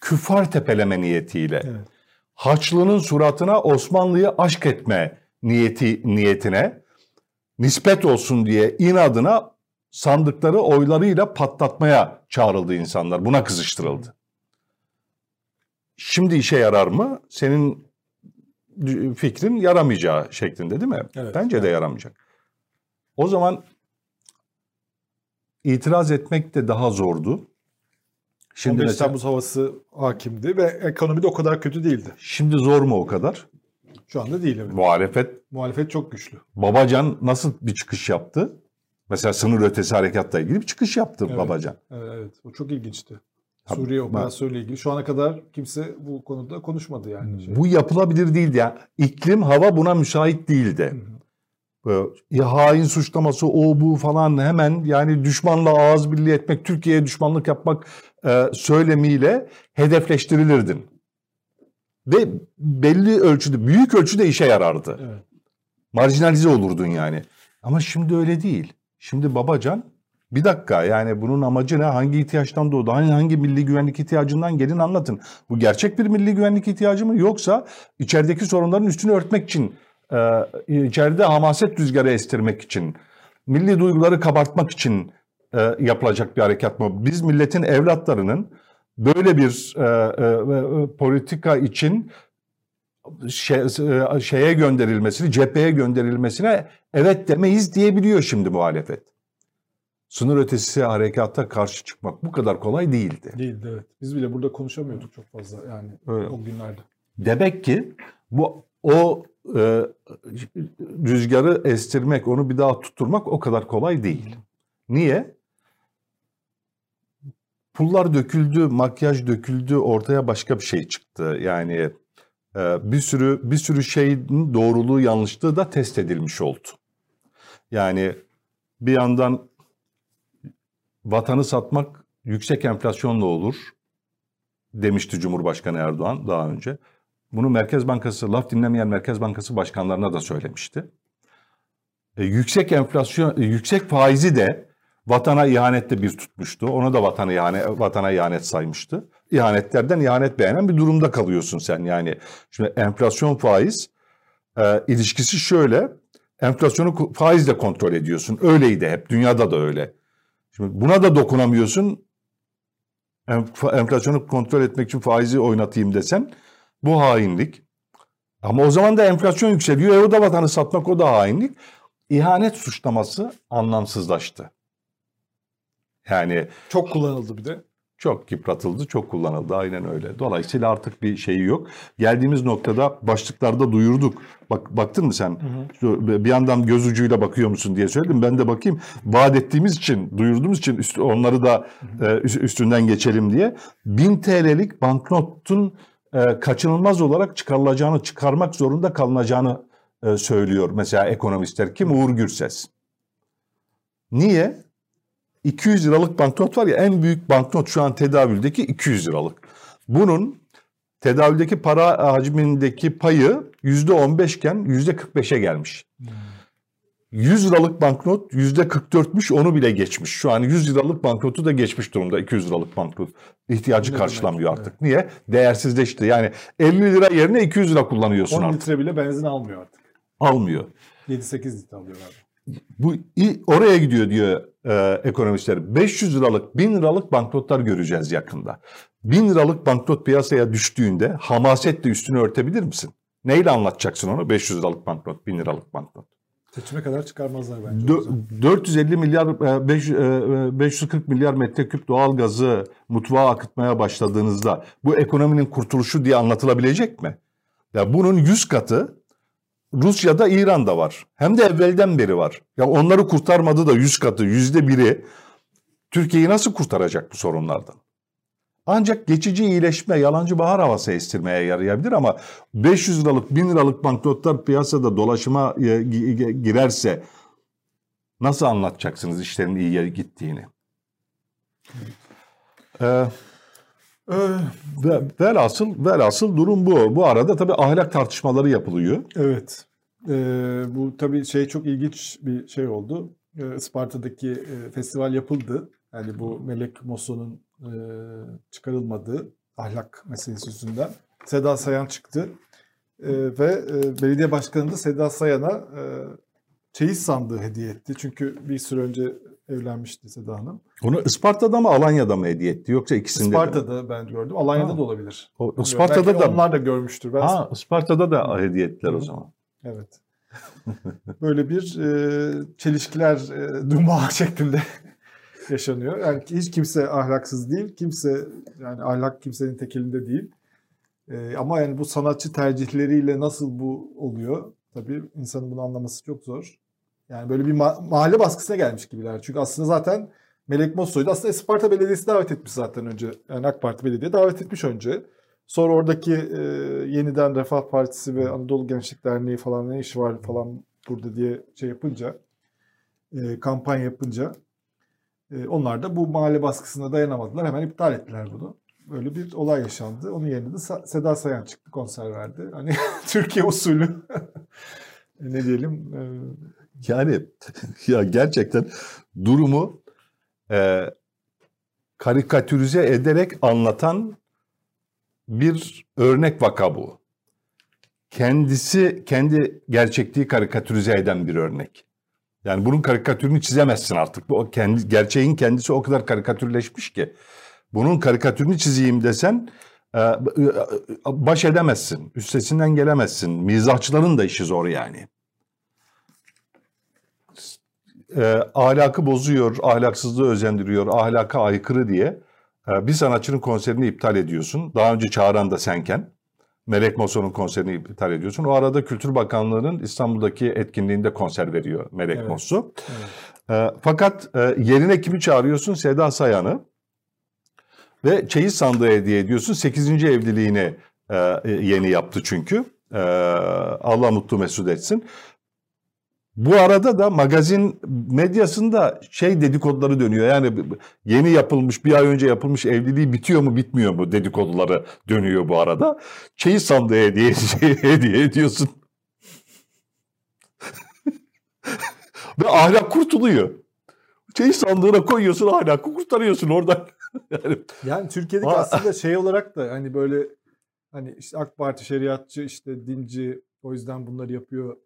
Küfar tepeleme niyetiyle. Evet. Haçlı'nın suratına Osmanlı'yı aşk etme niyeti niyetine nispet olsun diye inadına sandıkları oylarıyla patlatmaya çağrıldı insanlar. Buna kızıştırıldı. Şimdi işe yarar mı? Senin fikrin yaramayacağı şeklinde değil mi? Evet. Bence de yaramayacak. O zaman itiraz etmek de daha zordu. Şimdi 15 mesela, Temmuz havası hakimdi ve ekonomi de o kadar kötü değildi. şimdi zor mu o kadar? Şu anda değil evet. Muhalefet Muhalefet çok güçlü. Babacan nasıl bir çıkış yaptı? Mesela sınır ötesi harekatla ilgili bir çıkış yaptı Evet. Babacan. Evet, evet. O çok ilginçti. Suriye operasyonuyla ilgili şu ana kadar kimse bu konuda konuşmadı yani. Şey. Bu yapılabilir değildi. Yani iklim, hava buna müsait değildi. Hı hı. Hain suçlaması o bu falan hemen yani düşmanla ağız birliği etmek, Türkiye'ye düşmanlık yapmak e, söylemiyle hedefleştirilirdin. Ve belli ölçüde, büyük ölçüde işe yarardı. Evet. marjinalize olurdun yani. Ama şimdi öyle değil. Şimdi Babacan bir dakika yani bunun amacı ne? Hangi ihtiyaçtan doğdu? Hangi, hangi milli güvenlik ihtiyacından gelin anlatın. Bu gerçek bir milli güvenlik ihtiyacı mı yoksa içerideki sorunların üstünü örtmek için, e, içeride hamaset rüzgarı estirmek için, milli duyguları kabartmak için e, yapılacak bir harekat mı? Biz milletin evlatlarının böyle bir e, e, e, politika için şey, şeye gönderilmesini, cepheye gönderilmesine evet demeyiz diyebiliyor şimdi muhalefet. Sınır ötesi harekata karşı çıkmak bu kadar kolay değildi. Değildi evet. Biz bile burada konuşamıyorduk çok fazla yani Evet. o günlerde. Demek ki bu o e, rüzgarı estirmek, onu bir daha tutturmak o kadar kolay değil. Niye? Pullar döküldü, makyaj döküldü, ortaya başka bir şey çıktı. Yani e, bir sürü bir sürü şeyin doğruluğu, yanlışlığı da test edilmiş oldu. Yani bir yandan vatanı satmak yüksek enflasyonla olur demişti Cumhurbaşkanı Erdoğan daha önce. Bunu Merkez Bankası, laf dinlemeyen Merkez Bankası başkanlarına da söylemişti. E, yüksek enflasyon, e, yüksek faizi de vatana ihanette bir tutmuştu. Onu da vatana ihanet, vatana ihanet saymıştı. İhanetlerden ihanet beğenen bir durumda kalıyorsun sen. Yani şimdi enflasyon faiz e, ilişkisi şöyle. Enflasyonu faizle kontrol ediyorsun. Öyleydi hep. Dünyada da öyle. Şimdi buna da dokunamıyorsun. Enflasyonu kontrol etmek için faizi oynatayım desen bu hainlik. Ama o zaman da enflasyon yükseliyor. E o da vatanı satmak o da hainlik. İhanet suçlaması anlamsızlaştı. Yani çok kullanıldı bir de. Çok yıpratıldı, çok kullanıldı. Aynen öyle. Dolayısıyla artık bir şeyi yok. Geldiğimiz noktada başlıklarda duyurduk. Bak baktın mı sen? Hı hı. Bir yandan göz ucuyla bakıyor musun diye söyledim. Ben de bakayım. Vaat ettiğimiz için, duyurduğumuz için üst, onları da. E, üstünden geçelim diye. 1000 TL'lik banknotun e, kaçınılmaz olarak çıkarılacağını, çıkarmak zorunda kalınacağını e, söylüyor mesela ekonomistler. Kim? Uğur Gürses. Niye? 200 liralık banknot var ya en büyük banknot şu an tedavüldeki 200 liralık. Bunun tedavüldeki para hacmindeki payı %15 iken %45'e gelmiş. 100 liralık banknot %44'müş onu bile geçmiş. Şu an 100 liralık banknotu da geçmiş durumda 200 liralık banknot. ihtiyacı ne karşılamıyor demek? artık. Evet. Niye? Değersizleşti. Yani 50 lira yerine 200 lira kullanıyorsun 10 artık. 10 litre bile benzin almıyor artık. Almıyor. 7-8 litre alıyor abi. Bu oraya gidiyor diyor e, ekonomistler. 500 liralık, 1000 liralık banknotlar göreceğiz yakında. 1000 liralık banknot piyasaya düştüğünde hamasetle üstünü örtebilir misin? Neyle anlatacaksın onu? 500 liralık banknot, 1000 liralık banknot. Seçime kadar çıkarmazlar bence. Dö- 450 milyar, 540 e, milyar metreküp doğal gazı mutfağa akıtmaya başladığınızda bu ekonominin kurtuluşu diye anlatılabilecek mi? Ya bunun 100 katı Rusya'da İran'da var. Hem de evvelden beri var. Ya onları kurtarmadı da yüz katı, yüzde biri Türkiye'yi nasıl kurtaracak bu sorunlardan? Ancak geçici iyileşme, yalancı bahar havası estirmeye yarayabilir ama 500 liralık, 1000 liralık banknotlar piyasada dolaşıma e, girerse nasıl anlatacaksınız işlerin iyiye gittiğini? Ee, velhasıl, velhasıl durum bu. Bu arada tabii ahlak tartışmaları yapılıyor. Evet. Ee, bu tabii şey çok ilginç bir şey oldu. Ee, Isparta'daki e, festival yapıldı. Yani bu Melek Mosso'nun e, çıkarılmadığı ahlak meselesi yüzünden. Seda Sayan çıktı. E, ve e, belediye başkanı da Seda Sayan'a e, çeyiz sandığı hediye etti. Çünkü bir süre önce evlenmişti Seda Hanım. Onu Isparta'da mı Alanya'da mı hediye etti yoksa ikisinde Isparta'da mi? ben gördüm. Alanya'da ha. da olabilir. O, Isparta'da Belki da onlar da görmüştür. Ben ha, Isparta'da da hediye ettiler o zaman. Evet. Böyle bir e, çelişkiler e, dumağı şeklinde yaşanıyor. Yani hiç kimse ahlaksız değil. Kimse yani ahlak kimsenin tek elinde değil. E, ama yani bu sanatçı tercihleriyle nasıl bu oluyor? Tabii insanın bunu anlaması çok zor. Yani böyle bir ma- mahalle baskısına gelmiş gibiler. Çünkü aslında zaten Melek Mosso'yu da aslında Isparta Belediyesi davet etmiş zaten önce. Yani AK Parti Belediye davet etmiş önce. Sonra oradaki e, yeniden Refah Partisi ve Anadolu Gençlik Derneği falan ne işi var falan burada diye şey yapınca, e, kampanya yapınca e, onlar da bu mahalle baskısına dayanamadılar. Hemen iptal ettiler bunu. Böyle bir olay yaşandı. Onun yerine de Seda Sayan çıktı konser verdi. Hani Türkiye usulü ne diyelim e, yani ya gerçekten durumu e, karikatürize ederek anlatan bir örnek vaka bu. Kendisi kendi gerçekliği karikatürize eden bir örnek. Yani bunun karikatürünü çizemezsin artık. Bu kendi gerçeğin kendisi o kadar karikatürleşmiş ki. Bunun karikatürünü çizeyim desen e, e, baş edemezsin. Üstesinden gelemezsin. Mizahçıların da işi zor yani e, ahlakı bozuyor, ahlaksızlığı özendiriyor, ahlaka aykırı diye e, bir sanatçının konserini iptal ediyorsun. Daha önce çağıran da senken. Melek Mosso'nun konserini iptal ediyorsun. O arada Kültür Bakanlığı'nın İstanbul'daki etkinliğinde konser veriyor Melek Evet. Mosso. Evet. E, fakat e, yerine kimi çağırıyorsun? Seda Sayan'ı. Ve çeyiz sandığı hediye ediyorsun. 8. evliliğini e, e, yeni yaptı çünkü. E, Allah mutlu mesut etsin. Bu arada da magazin medyasında şey dedikoduları dönüyor. Yani yeni yapılmış, bir ay önce yapılmış evliliği bitiyor mu bitmiyor mu dedikoduları dönüyor bu arada. Çeyiz sandığı hediye, hediye ediyorsun. Ve ahlak kurtuluyor. Çeyiz sandığına koyuyorsun ahlakı kurtarıyorsun oradan. yani, Yani Türkiye'deki aslında şey olarak da hani böyle hani işte AK Parti şeriatçı işte dinci o yüzden bunları yapıyor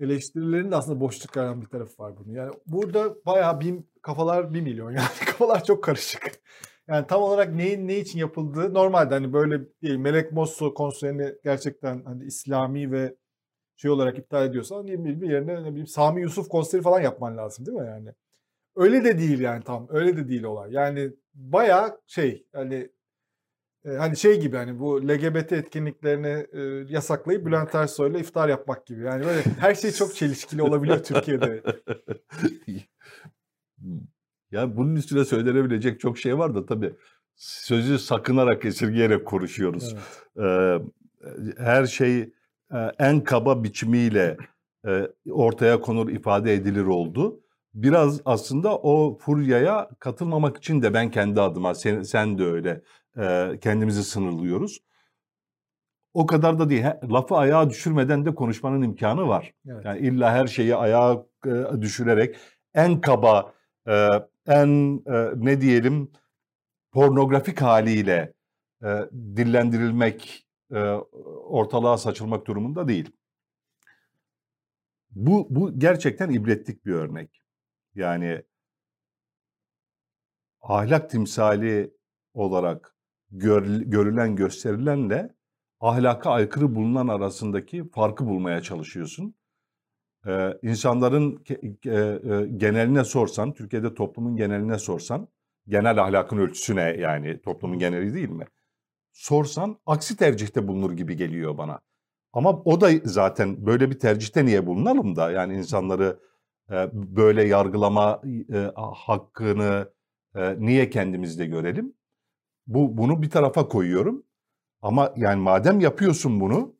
eleştirilerin de aslında boş çıkaran bir tarafı var bunun. Yani burada bayağı bir kafalar bir milyon yani kafalar çok karışık. Yani tam olarak neyin ne için yapıldığı normalde hani böyle değil Melek Mosso konserini gerçekten hani İslami ve şey olarak iptal ediyorsan ne bir yerine ne bileyim Sami Yusuf konseri falan yapman lazım değil mi yani? Öyle de değil yani tam. Öyle de değil olay. Yani bayağı şey hani e, hani şey gibi hani bu LGBT etkinliklerini e, yasaklayıp Bülent Ersoy'la iftar yapmak gibi. Yani böyle her şey çok çelişkili olabiliyor Türkiye'de. ya bunun üstüne söylenebilecek çok şey var da tabii sözü sakınarak esirgeyerek konuşuyoruz. Evet. Ee, her şey en kaba biçimiyle ortaya konur, ifade edilir oldu. Biraz aslında o furyaya katılmamak için de ben kendi adıma, sen, sen de öyle kendimizi sınırlıyoruz. O kadar da değil. Lafı ayağa düşürmeden de konuşmanın imkanı var. Evet. Yani illa her şeyi ayağa düşürerek en kaba, en ne diyelim pornografik haliyle dillendirilmek, ortalığa saçılmak durumunda değil. Bu, bu gerçekten ibretlik bir örnek. Yani ahlak timsali olarak gör, görülen gösterilenle ahlaka aykırı bulunan arasındaki farkı bulmaya çalışıyorsun. Ee, insanların e, e, geneline sorsan, Türkiye'de toplumun geneline sorsan, genel ahlakın ölçüsü ne yani toplumun geneli değil mi? Sorsan aksi tercihte bulunur gibi geliyor bana. Ama o da zaten böyle bir tercihte niye bulunalım da yani insanları e, böyle yargılama e, hakkını e, niye kendimizde görelim? Bu bunu bir tarafa koyuyorum. Ama yani madem yapıyorsun bunu,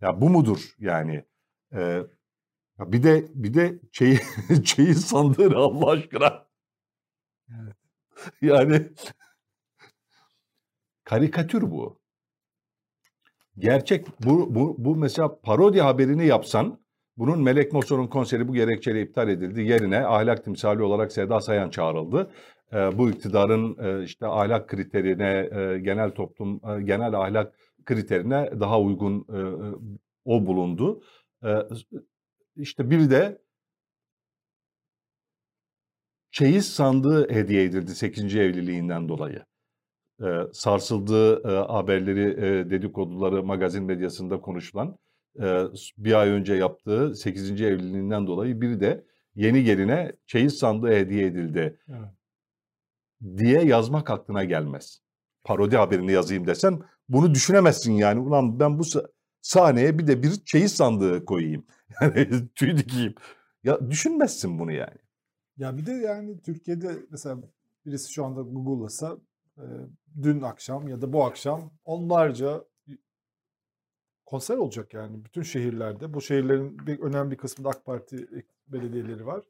ya bu mudur yani? E, ya bir de bir de şeyi şeyi sandığını Allah aşkına. Evet. Yani karikatür bu. Gerçek bu bu bu mesela parodi haberini yapsan bunun Melek Mosso'nun konseri bu gerekçeyle iptal edildi. Yerine ahlak timsali olarak Seda Sayan çağrıldı. Ee, bu iktidarın e, işte ahlak kriterine, e, genel toplum, e, genel ahlak kriterine daha uygun o bulundu. E, işte bir de çeyiz sandığı hediye edildi 8. evliliğinden dolayı. Ee, sarsıldığı haberleri, dedikoduları magazin medyasında konuşulan bir ay önce yaptığı 8. evliliğinden dolayı bir de yeni geline çeyiz sandığı hediye edildi Evet. Diye yazmak aklına gelmez. Parodi haberini yazayım desen bunu düşünemezsin yani. Ulan ben bu sa- sahneye bir de bir çeyiz sandığı koyayım. Yani tüy dikeyim. Ya düşünmezsin bunu yani. Ya bir de yani Türkiye'de mesela birisi şu anda Google'lasa e, dün akşam ya da bu akşam onlarca konser olacak yani bütün şehirlerde. Bu şehirlerin bir önemli bir kısmında AK Parti belediyeleri var.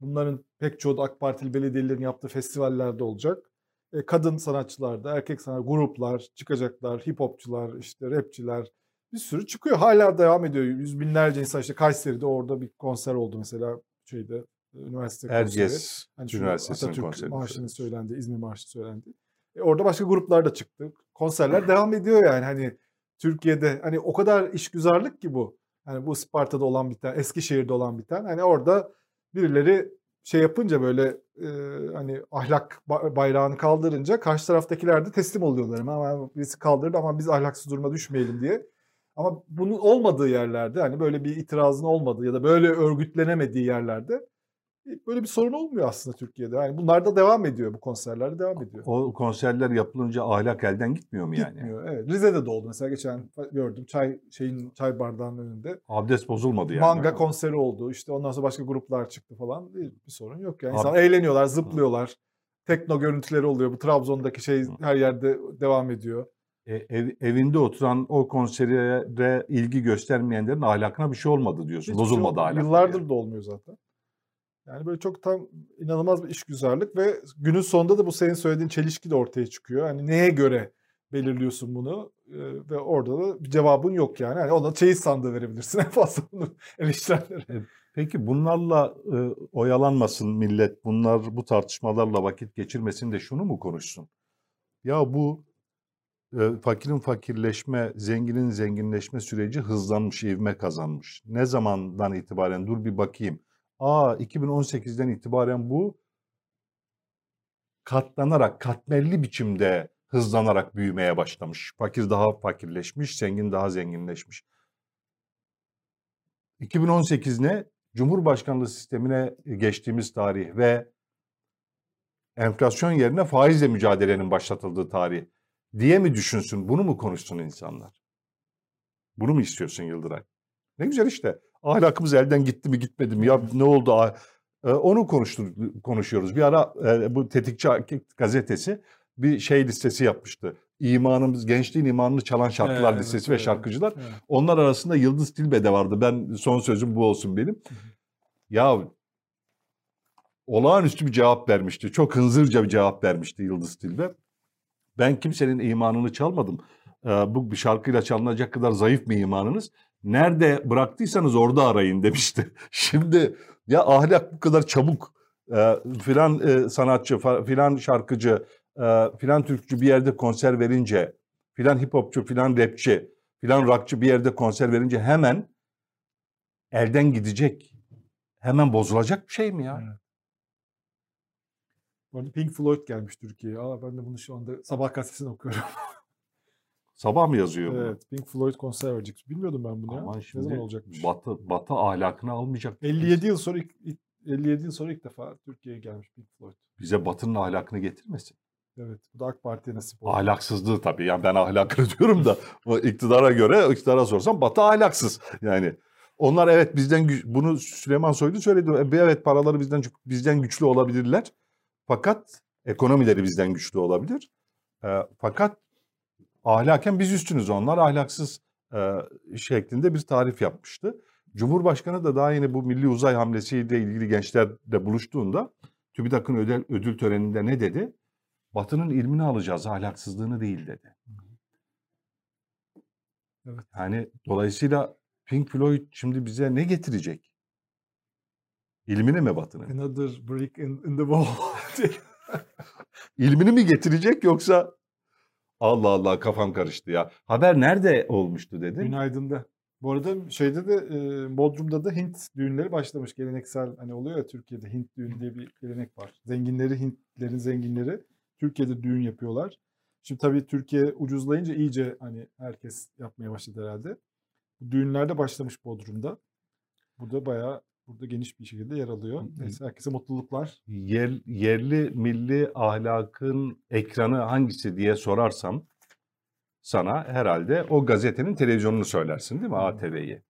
Bunların pek çoğu da AK Partili belediyelerin yaptığı festivallerde olacak. E, kadın sanatçılar da, erkek sanat gruplar çıkacaklar, hip hopçular, işte rapçiler bir sürü çıkıyor. Hala devam ediyor. Yüz binlerce insan işte Kayseri'de orada bir konser oldu mesela şeyde üniversite konseri. Erciyes Hani şu Üniversitesi'nin Atatürk konseri. Marşı'nın söylendi, İzmir Marşı söylendi. E orada başka gruplar da çıktı. Konserler devam ediyor yani hani Türkiye'de hani o kadar işgüzarlık ki bu. Hani bu Sparta'da olan bir tane, Eskişehir'de olan bir tane. Hani orada birileri şey yapınca böyle e, hani ahlak ba- bayrağını kaldırınca karşı taraftakiler de teslim oluyorlar. Ama birisi kaldırdı ama biz ahlaksız duruma düşmeyelim diye. Ama bunun olmadığı yerlerde hani böyle bir itirazın olmadığı ya da böyle örgütlenemediği yerlerde böyle bir sorun olmuyor aslında Türkiye'de. Yani bunlar da devam ediyor bu konserler de devam ediyor. O konserler yapılınca ahlak elden gitmiyor mu yani? Gitmiyor. Evet. Rize'de de oldu mesela geçen gördüm çay şeyin çay bardağının önünde. Abdest bozulmadı yani. Manga konseri oldu. İşte ondan sonra başka gruplar çıktı falan. Bir, bir sorun yok yani. İnsanlar eğleniyorlar, zıplıyorlar. Tekno görüntüleri oluyor. Bu Trabzon'daki şey her yerde devam ediyor. E, ev- evinde oturan o konsere ilgi göstermeyenlerin ahlakına bir şey olmadı diyorsun. Hiçbir şey Bozulmadı olmuyor. ahlak. Yıllardır da olmuyor zaten. Yani böyle çok tam inanılmaz bir işgüzarlık ve günün sonunda da bu senin söylediğin çelişki de ortaya çıkıyor. Hani neye göre belirliyorsun bunu Ee, ve orada da bir cevabın yok yani. yani ona çeyiz sandığı verebilirsin en fazla bunu eleştirenlere. Peki bunlarla e, oyalanmasın millet, bunlar bu tartışmalarla vakit geçirmesin de şunu mu konuşsun? Ya bu e, fakirin fakirleşme, zenginin zenginleşme süreci hızlanmış, ivme kazanmış. Ne zamandan itibaren dur bir bakayım. Aa 2018'den itibaren bu katlanarak, katmerli biçimde hızlanarak büyümeye başlamış. Fakir daha fakirleşmiş, zengin daha zenginleşmiş. 2018 ne? Cumhurbaşkanlığı sistemine geçtiğimiz tarih ve enflasyon yerine faizle mücadelenin başlatıldığı tarih diye mi düşünsün? Bunu mu konuşsun insanlar? Bunu mu istiyorsun Yıldıray? Ne güzel işte. Ahlakımız elden gitti mi gitmedi mi? Ya ne oldu? Ee, Onu konuşuyoruz. Bir ara e, bu Tetikçi gazetesi bir şey listesi yapmıştı. İmanımız, gençliğin imanını çalan şarkılar Evet, listesi ve evet, şarkıcılar. evet. Onlar arasında Yıldız Tilbe de vardı. Ben son sözüm bu olsun benim. Ya olağanüstü bir cevap vermişti. Çok hınzırca bir cevap vermişti Yıldız Tilbe. Ben kimsenin imanını çalmadım. Ee, bu bir şarkıyla çalınacak kadar zayıf mı imanınız? Nerede bıraktıysanız orada arayın demişti. Şimdi ya ahlak bu kadar çabuk e, filan e, sanatçı, fa- filan şarkıcı, e, filan türkücü bir yerde konser verince, filan hip hopçu, filan rapçi, filan rockçı bir yerde konser verince hemen elden gidecek, hemen bozulacak bir şey mi ya? Evet. Bu arada Pink Floyd gelmiş Türkiye'ye. Aa, ben de bunu şu anda sabah gazetesinde okuyorum. Sabah mı yazıyor bunu? evet, Pink Floyd konser verecek. Bilmiyordum ben bunu ya. Aman ne şimdi zaman olacakmış? Batı, batı ahlakını almayacak. 57 yıl sonra ilk, ilk- 57 yıl sonra ilk defa Türkiye'ye gelmiş Pink Floyd. Bize batının ahlakını getirmesin. Evet, bu da AK Parti'ye nasip oldu. Ahlaksızlığı tabii. Yani ben ahlakını diyorum da o iktidara göre iktidara sorsam batı ahlaksız. Yani onlar evet bizden bunu Süleyman Soylu söyledi. E, Evet paraları bizden bizden güçlü olabilirler. Fakat ekonomileri bizden güçlü olabilir. E, fakat ahlaken biz üstünüz. Onlar ahlaksız e, şeklinde bir tarif yapmıştı. Cumhurbaşkanı da daha yeni bu milli uzay hamlesiyle ilgili gençlerle buluştuğunda TÜBİTAK'ın ödül, ödül töreninde ne dedi? Batı'nın ilmini alacağız, ahlaksızlığını değil dedi. Evet. Yani dolayısıyla Pink Floyd şimdi bize ne getirecek? İlmini mi Batı'nın? Another brick in, in the wall. İlmini mi getirecek yoksa Allah Allah kafam karıştı ya. Haber nerede olmuştu dedi. Günaydın'da. Bu arada şeyde de e, Bodrum'da da Hint düğünleri başlamış. Geleneksel hani oluyor ya Türkiye'de Hint düğünü diye bir gelenek var. Zenginleri Hintlerin zenginleri Türkiye'de düğün yapıyorlar. Şimdi tabii Türkiye ucuzlayınca iyice hani herkes yapmaya başladı herhalde. Düğünlerde başlamış Bodrum'da. Bu da bayağı burada geniş bir şekilde yer alıyor. Neyse herkese mutluluklar. Yer, yerli milli ahlakın ekranı hangisi diye sorarsam sana herhalde o gazetenin televizyonunu söylersin değil mi. ATV'yi?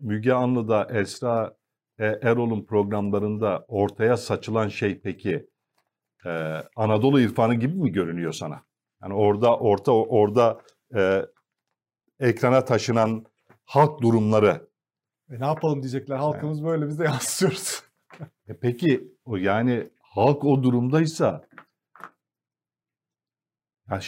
Müge Anlı'da Esra e, Erol'un programlarında ortaya saçılan şey peki e, Anadolu irfanı gibi mi görünüyor sana? Yani orada orta orada e, ekrana taşınan halk durumları E ne yapalım diyecekler. Halkımız böyle biz de yansıtıyoruz. E peki o yani halk o durumdaysa ya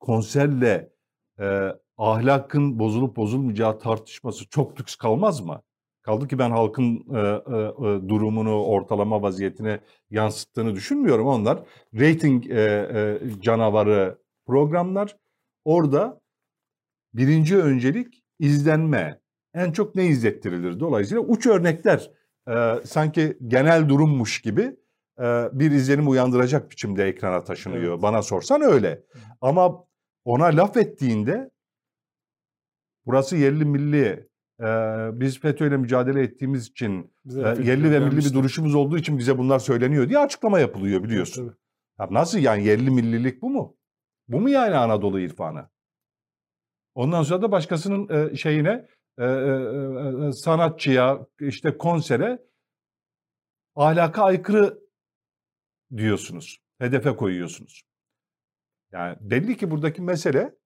konserle e, ahlakın bozulup bozulmayacağı tartışması çok lüks kalmaz mı? Kaldı ki ben halkın e, e, e, durumunu, ortalama vaziyetini yansıttığını düşünmüyorum. Onlar rating e, e, canavarı programlar. Orada birinci öncelik izlenme. En çok ne izlettirilir? Dolayısıyla uç örnekler e, sanki genel durummuş gibi e, bir izlenim uyandıracak biçimde ekrana taşınıyor. Evet. Bana sorsan öyle. Ama ona laf ettiğinde burası yerli milli e, biz FETÖ'yle mücadele ettiğimiz için Bize e, yerli ve milli bir duruşumuz olduğu için bize bunlar söyleniyor diye açıklama yapılıyor biliyorsun. Tabii. Ya nasıl yani yerli millilik bu mu? Bu mu yani Anadolu irfanı? Ondan sonra da başkasının e, şeyine e, e, e, sanatçıya işte konsere ahlaka aykırı diyorsunuz. Hedefe koyuyorsunuz. Yani belli ki buradaki mesele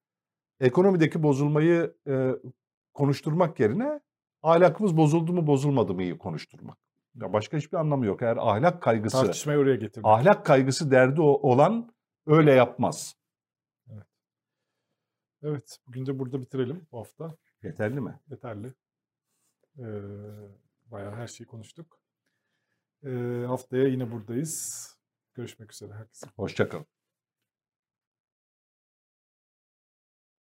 ekonomideki bozulmayı e, konuşturmak yerine ahlakımız bozuldu mu bozulmadı mı konuşturmak. Ya başka hiçbir anlamı yok. Eğer ahlak kaygısı Tartışmayı oraya getirdik. ahlak kaygısı derdi olan öyle yapmaz. Evet, bugün de burada bitirelim bu hafta. Yeterli mi? Yeterli. Ee, bayağı her şeyi konuştuk. Ee, haftaya yine buradayız. Görüşmek üzere herkese. Hoşçakalın.